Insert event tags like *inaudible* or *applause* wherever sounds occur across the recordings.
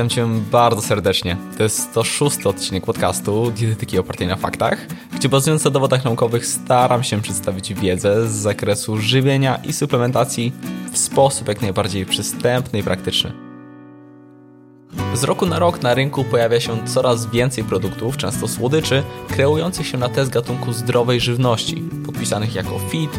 Witam Cię bardzo serdecznie. To jest 106 odcinek podcastu Dietetyki opartej na faktach, gdzie bazując na dowodach naukowych staram się przedstawić wiedzę z zakresu żywienia i suplementacji w sposób jak najbardziej przystępny i praktyczny. Z roku na rok na rynku pojawia się coraz więcej produktów, często słodyczy, kreujących się na test gatunku zdrowej żywności, podpisanych jako fit,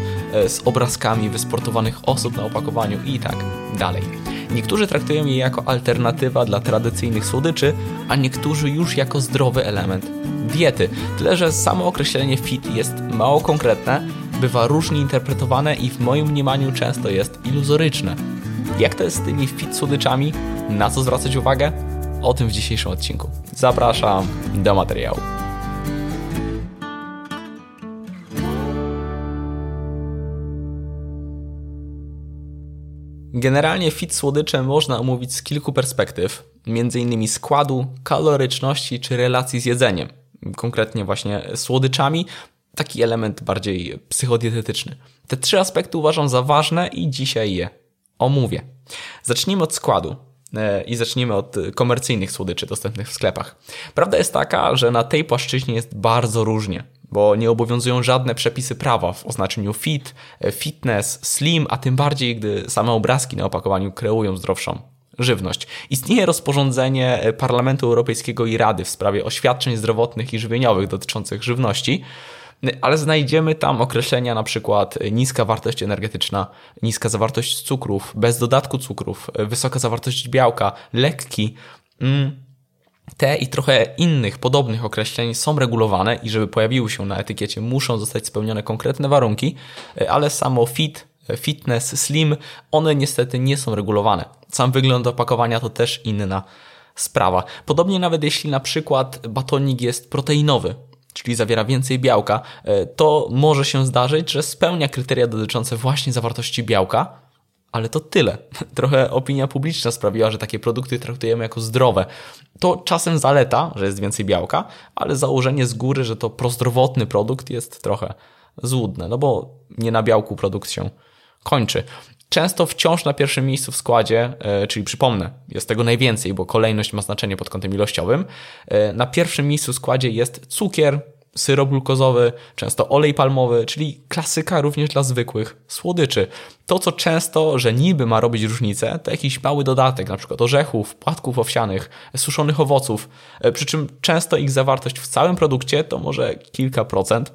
z obrazkami wysportowanych osób na opakowaniu i tak dalej. Niektórzy traktują je jako alternatywa dla tradycyjnych słodyczy, a niektórzy już jako zdrowy element diety. Tyle, że samo określenie fit jest mało konkretne, bywa różnie interpretowane i w moim mniemaniu często jest iluzoryczne. Jak to jest z tymi fit słodyczami? Na co zwracać uwagę? O tym w dzisiejszym odcinku. Zapraszam do materiału. Generalnie fit słodycze można omówić z kilku perspektyw, m.in. składu, kaloryczności czy relacji z jedzeniem. Konkretnie właśnie słodyczami, taki element bardziej psychodietetyczny. Te trzy aspekty uważam za ważne i dzisiaj je omówię. Zacznijmy od składu e, i zacznijmy od komercyjnych słodyczy dostępnych w sklepach. Prawda jest taka, że na tej płaszczyźnie jest bardzo różnie bo nie obowiązują żadne przepisy prawa w oznaczeniu fit, e, fitness, slim, a tym bardziej, gdy same obrazki na opakowaniu kreują zdrowszą żywność. Istnieje rozporządzenie e, Parlamentu Europejskiego i Rady w sprawie oświadczeń zdrowotnych i żywieniowych dotyczących żywności, ale znajdziemy tam określenia na przykład niska wartość energetyczna, niska zawartość cukrów, bez dodatku cukrów, wysoka zawartość białka, lekki. Mm, te i trochę innych podobnych określeń są regulowane i żeby pojawiły się na etykiecie muszą zostać spełnione konkretne warunki, ale samo fit, fitness, slim, one niestety nie są regulowane. Sam wygląd opakowania to też inna sprawa. Podobnie nawet jeśli na przykład batonik jest proteinowy, czyli zawiera więcej białka, to może się zdarzyć, że spełnia kryteria dotyczące właśnie zawartości białka, ale to tyle. *laughs* Trochę opinia publiczna sprawiła, że takie produkty traktujemy jako zdrowe. To czasem zaleta, że jest więcej białka, ale założenie z góry, że to prozdrowotny produkt jest trochę złudne, no bo nie na białku produkt się kończy. Często wciąż na pierwszym miejscu w składzie, e, czyli przypomnę, jest tego najwięcej, bo kolejność ma znaczenie pod kątem ilościowym. E, na pierwszym miejscu w składzie jest cukier, syrop glukozowy, często olej palmowy, czyli klasyka również dla zwykłych słodyczy. To, co często, że niby ma robić różnicę, to jakiś mały dodatek, na przykład orzechów, płatków owsianych, suszonych owoców, e, przy czym często ich zawartość w całym produkcie to może kilka procent.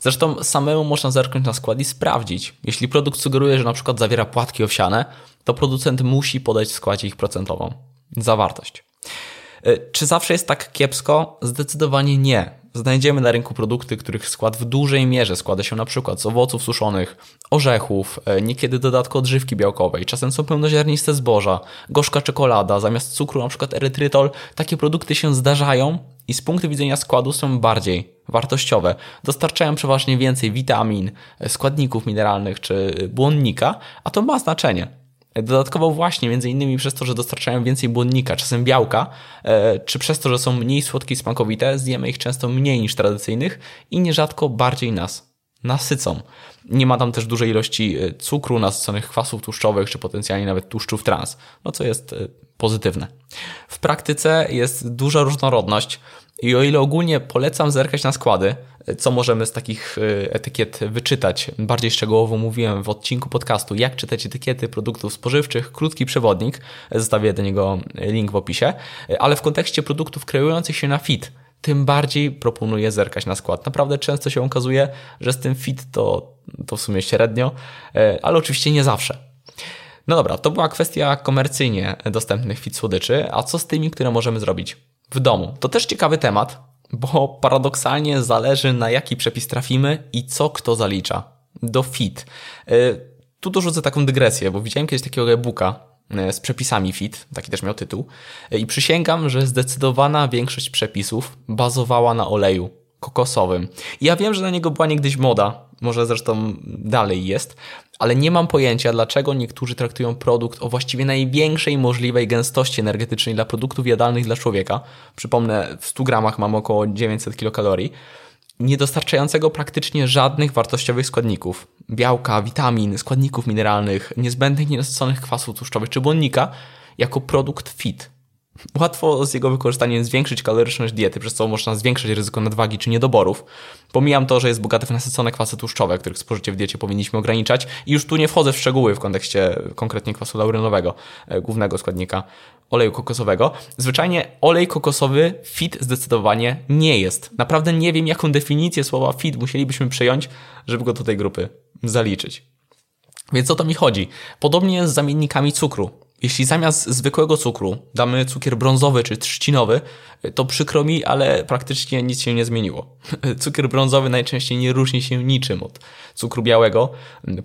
Zresztą samemu można zerknąć na skład i sprawdzić. Jeśli produkt sugeruje, że na przykład zawiera płatki owsiane, to producent musi podać w składzie ich procentową zawartość. E, czy zawsze jest tak kiepsko? Zdecydowanie nie znajdziemy na rynku produkty, których skład w dużej mierze składa się na przykład z owoców suszonych, orzechów, e, niekiedy dodatku odżywki białkowej, czasem są pełnoziarniste zboża, gorzka czekolada, zamiast cukru na przykład erytrytol. Takie produkty się zdarzają i z punktu widzenia składu są bardziej wartościowe. Dostarczają przeważnie więcej witamin, e, składników mineralnych czy błonnika, a to ma znaczenie. Dodatkowo właśnie, między innymi przez to, że dostarczają więcej błonnika, czasem białka, e, czy przez to, że są mniej słodkie i smakowite, zjemy ich często mniej niż tradycyjnych i nierzadko bardziej nas nasycą. Nie ma tam też dużej ilości e, cukru, nasyconych kwasów tłuszczowych, czy potencjalnie nawet tłuszczów trans, no co jest e, pozytywne. W praktyce jest duża różnorodność i o ile ogólnie polecam zerkać na składy, co możemy z takich y, etykiet wyczytać, bardziej szczegółowo mówiłem w odcinku podcastu, jak czytać etykiety produktów spożywczych, krótki przewodnik, zostawię do niego link w opisie, ale w kontekście produktów kreujących się na fit, tym bardziej proponuję zerkać na skład. Naprawdę często się okazuje, że z tym fit to, to w sumie średnio, y, ale oczywiście nie zawsze. No dobra, to była kwestia komercyjnie dostępnych fit słodyczy, a co z tymi, które możemy zrobić w domu? To też ciekawy temat, bo paradoksalnie zależy na jaki przepis trafimy i co kto zalicza do fit. E, tu dorzucę taką dygresję, bo widziałem kiedyś takiego e-booka e, z przepisami fit, taki też miał tytuł, e, i przysięgam, że zdecydowana większość przepisów bazowała na oleju kokosowym. Ja wiem, że na niego była niegdyś moda, może zresztą dalej jest, ale nie mam pojęcia, dlaczego niektórzy traktują produkt o właściwie największej możliwej gęstości energetycznej dla produktów jadalnych dla człowieka. Przypomnę, w 100 gramach mam około 900 kilokalorii nie dostarczającego praktycznie żadnych wartościowych składników białka, witamin, składników mineralnych, niezbędnych nienasyconych kwasów tłuszczowych czy błonnika jako produkt fit. Łatwo z jego wykorzystaniem zwiększyć kaloryczność diety, przez co można zwiększyć ryzyko nadwagi czy niedoborów. Pomijam to, że jest bogaty w nasycone kwasy tłuszczowe, których spożycie w diecie powinniśmy ograniczać i już tu nie wchodzę w szczegóły w kontekście konkretnie kwasu laurynowego, e, głównego składnika oleju kokosowego. Zwyczajnie olej kokosowy fit zdecydowanie nie jest. Naprawdę nie wiem, jaką definicję słowa fit musielibyśmy przyjąć, żeby go do tej grupy zaliczyć. Więc o to mi chodzi. Podobnie z zamiennikami cukru. Jeśli zamiast zwykłego cukru damy cukier brązowy czy trzcinowy, to przykro mi, ale praktycznie nic się nie zmieniło. *laughs* Cukier brązowy najczęściej nie różni się niczym od cukru białego,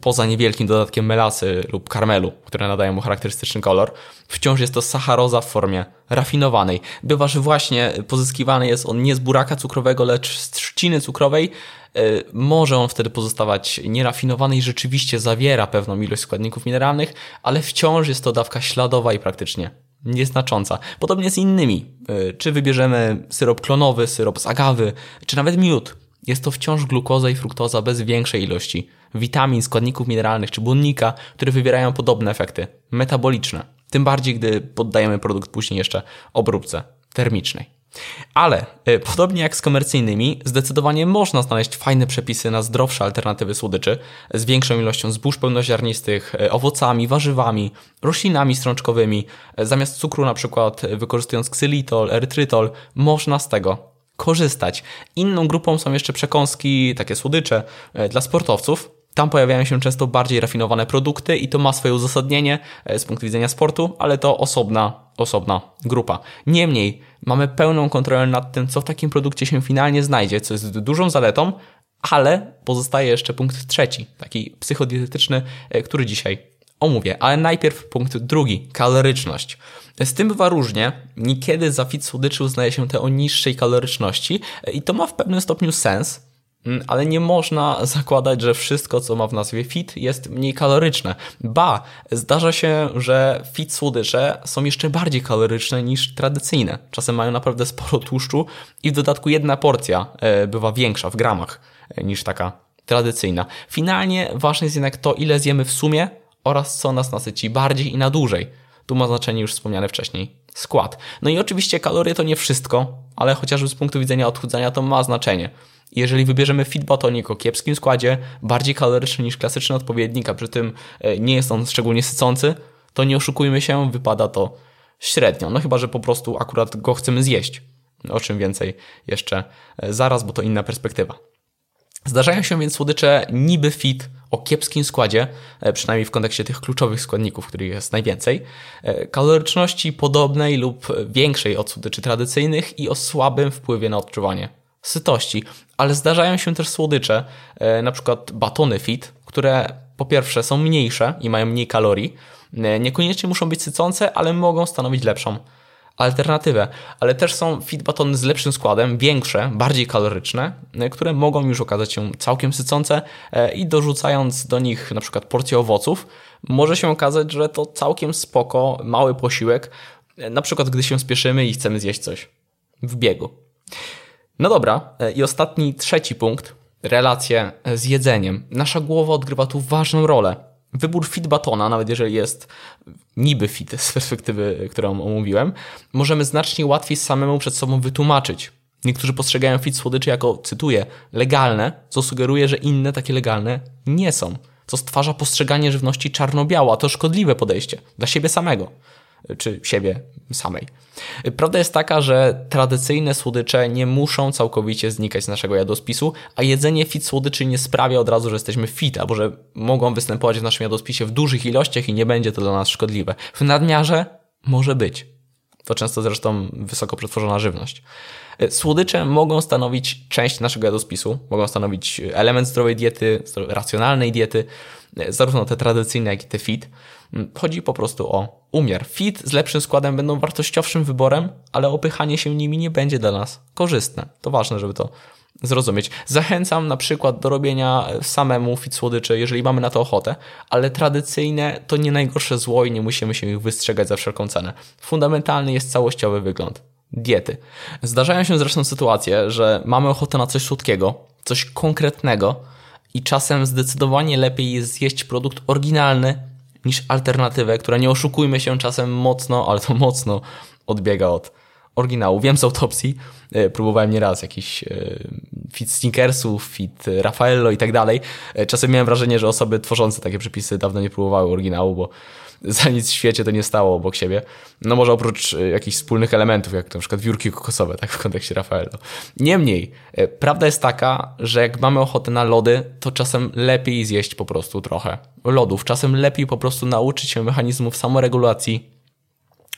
poza niewielkim dodatkiem melasy lub karmelu, które nadają mu charakterystyczny kolor. Wciąż jest to sacharoza w formie rafinowanej. Bywa, że właśnie pozyskiwany jest on nie z buraka cukrowego, lecz z trzciny cukrowej, E, może on wtedy pozostawać nierafinowany i rzeczywiście zawiera pewną ilość składników mineralnych, ale wciąż jest to dawka śladowa i praktycznie nieznacząca. Podobnie z innymi. E, czy wybierzemy syrop klonowy, syrop z agawy, czy nawet miód. Jest to wciąż glukoza i fruktoza bez większej ilości witamin, składników mineralnych czy błonnika, które wywierają podobne efekty metaboliczne. Tym bardziej, gdy poddajemy produkt później jeszcze obróbce termicznej. Ale y, podobnie jak z komercyjnymi, zdecydowanie można znaleźć fajne przepisy na zdrowsze alternatywy słodyczy z większą ilością zbóż pełnoziarnistych, y, owocami, warzywami, roślinami strączkowymi. Zamiast cukru na przykład wykorzystując ksylitol, erytrytol, można z tego korzystać. Inną grupą są jeszcze przekąski, takie słodycze dla sportowców, tam pojawiają się często bardziej rafinowane produkty i to ma swoje uzasadnienie z punktu widzenia sportu, ale to osobna, osobna grupa. Niemniej mamy pełną kontrolę nad tym, co w takim produkcie się finalnie znajdzie, co jest dużą zaletą, ale pozostaje jeszcze punkt trzeci, taki psychodietetyczny, e, który dzisiaj omówię. Ale najpierw punkt drugi, kaloryczność. Z tym bywa różnie. Niekiedy za fit słodyczy uznaje się te o niższej kaloryczności e, i to ma w pewnym stopniu sens, ale nie można zakładać, że wszystko, co ma w nazwie fit, jest mniej kaloryczne. Ba, zdarza się, że fit słodycze są jeszcze bardziej kaloryczne niż tradycyjne. Czasem mają naprawdę sporo tłuszczu i w dodatku jedna porcja e, bywa większa w gramach e, niż taka tradycyjna. Finalnie ważne jest jednak to, ile zjemy w sumie oraz co nas nasyci bardziej i na dłużej. Tu ma znaczenie już wspomniane wcześniej skład. No i oczywiście kalorie to nie wszystko, ale chociażby z punktu widzenia odchudzania to ma znaczenie. Jeżeli wybierzemy Fit Batonik o kiepskim składzie, bardziej kaloryczny niż klasyczny odpowiednik, a przy tym e, nie jest on szczególnie sycący, to nie oszukujmy się, wypada to średnio. No chyba, że po prostu akurat go chcemy zjeść. O czym więcej jeszcze e, zaraz, bo to inna perspektywa. Zdarzają się więc słodycze niby fit o kiepskim składzie, e, przynajmniej w kontekście tych kluczowych składników, których jest najwięcej, kaloryczności podobnej lub większej od słodyczy tradycyjnych i o słabym wpływie na odczuwanie sytości. Ale zdarzają się też słodycze, e, na przykład batony fit, które po pierwsze są mniejsze i mają mniej kalorii, e, niekoniecznie muszą być sycące, ale mogą stanowić lepszą alternatywę. Ale też są fit batony z lepszym składem, większe, bardziej kaloryczne, e, które mogą już okazać się całkiem sycące i dorzucając do nich na przykład porcję owoców, może się okazać, że to całkiem spoko, mały posiłek, na przykład gdy się spieszymy i chcemy zjeść coś w biegu. No dobra, e, i ostatni, trzeci punkt. Relacje z jedzeniem. Nasza głowa odgrywa tu ważną rolę. Wybór fit batona, nawet jeżeli jest niby fit z perspektywy, którą omówiłem, możemy znacznie łatwiej samemu przed sobą wytłumaczyć. Niektórzy postrzegają fit słodyczy jako, cytuję, legalne, co sugeruje, że inne takie legalne nie są. Co stwarza postrzeganie żywności czarno-biała. To szkodliwe podejście dla siebie samego czy siebie samej. Prawda jest taka, że tradycyjne słodycze nie muszą całkowicie znikać z naszego jadłospisu, a jedzenie fit słodyczy nie sprawia od razu, że jesteśmy fit, albo że mogą występować w naszym jadłospisie w dużych ilościach i nie będzie to dla nas szkodliwe. W nadmiarze może być. To często zresztą wysoko przetworzona żywność. Słodycze mogą stanowić część naszego jadłospisu, mogą stanowić element zdrowej diety, racjonalnej diety, zarówno te tradycyjne, jak i te fit. Chodzi po prostu o umiar. Fit z lepszym składem będą wartościowszym wyborem, ale opychanie się nimi nie będzie dla nas korzystne. To ważne, żeby to zrozumieć. Zachęcam na przykład do robienia samemu fit słodyczy, jeżeli mamy na to ochotę, ale tradycyjne to nie najgorsze zło i nie musimy się ich wystrzegać za wszelką cenę. Fundamentalny jest całościowy wygląd diety. Zdarzają się zresztą sytuacje, że mamy ochotę na coś słodkiego, coś konkretnego i czasem zdecydowanie lepiej jest zjeść produkt oryginalny niż alternatywę, która nie oszukujmy się czasem mocno, ale to mocno odbiega od oryginału. Wiem z autopsji, e, próbowałem nieraz jakiś e, fit Snickersów, fit Raffaello i tak dalej. E, czasem miałem wrażenie, że osoby tworzące takie przepisy dawno nie próbowały oryginału, bo *laughs* za nic w świecie to nie stało obok siebie. No może oprócz jakichś wspólnych elementów, jak na przykład wiórki kokosowe, tak *laughs* w kontekście Raffaello. Niemniej, prawda jest taka, że jak mamy ochotę na lody, to czasem lepiej zjeść po prostu trochę lodów. Czasem lepiej po prostu nauczyć się mechanizmów samoregulacji,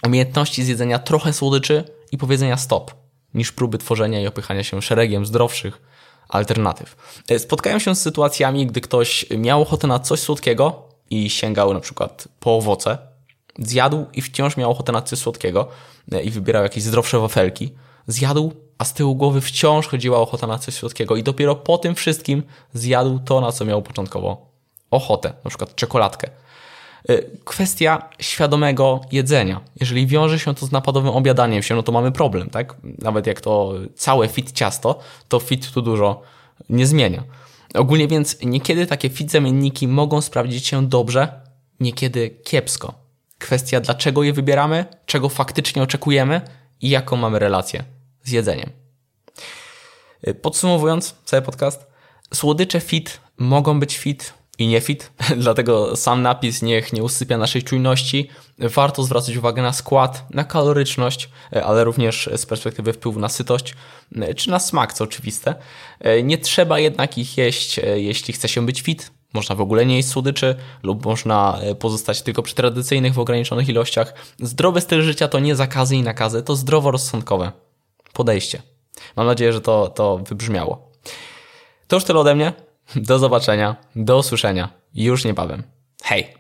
umiejętności zjedzenia trochę słodyczy i powiedzenia stop, niż próby tworzenia i opychania się szeregiem zdrowszych alternatyw. E, spotkałem się z sytuacjami, gdy ktoś miał ochotę na coś słodkiego i sięgał na przykład po owoce, zjadł i wciąż miał ochotę na coś słodkiego e, i wybierał jakieś zdrowsze wafelki, zjadł, a z tyłu głowy wciąż chodziła ochota na coś słodkiego i dopiero po tym wszystkim zjadł to, na co miał początkowo ochotę, na przykład czekoladkę. Y, kwestia świadomego jedzenia. Jeżeli wiąże się to z napadowym obiadaniem się, no to mamy problem, tak? Nawet jak to całe fit ciasto, to fit tu dużo nie zmienia. Ogólnie więc niekiedy takie fit zamienniki mogą sprawdzić się dobrze, niekiedy kiepsko. Kwestia dlaczego je wybieramy, czego faktycznie oczekujemy i jaką mamy relację z jedzeniem. Y, podsumowując cały podcast, słodycze fit mogą być fit, i nie fit, *laughs* dlatego sam napis niech nie usypia naszej czujności. Warto zwracać uwagę na skład, na kaloryczność, ale również z perspektywy wpływu na sytość, czy na smak, co oczywiste. Nie trzeba jednak ich jeść, jeśli chce się być fit. Można w ogóle nie jeść słodyczy lub można pozostać tylko przy tradycyjnych w ograniczonych ilościach. Zdrowy styl życia to nie zakazy i nakazy, to zdroworozsądkowe podejście. Mam nadzieję, że to, to wybrzmiało. To już tyle ode mnie. Do zobaczenia, do usłyszenia już niebawem. Hej!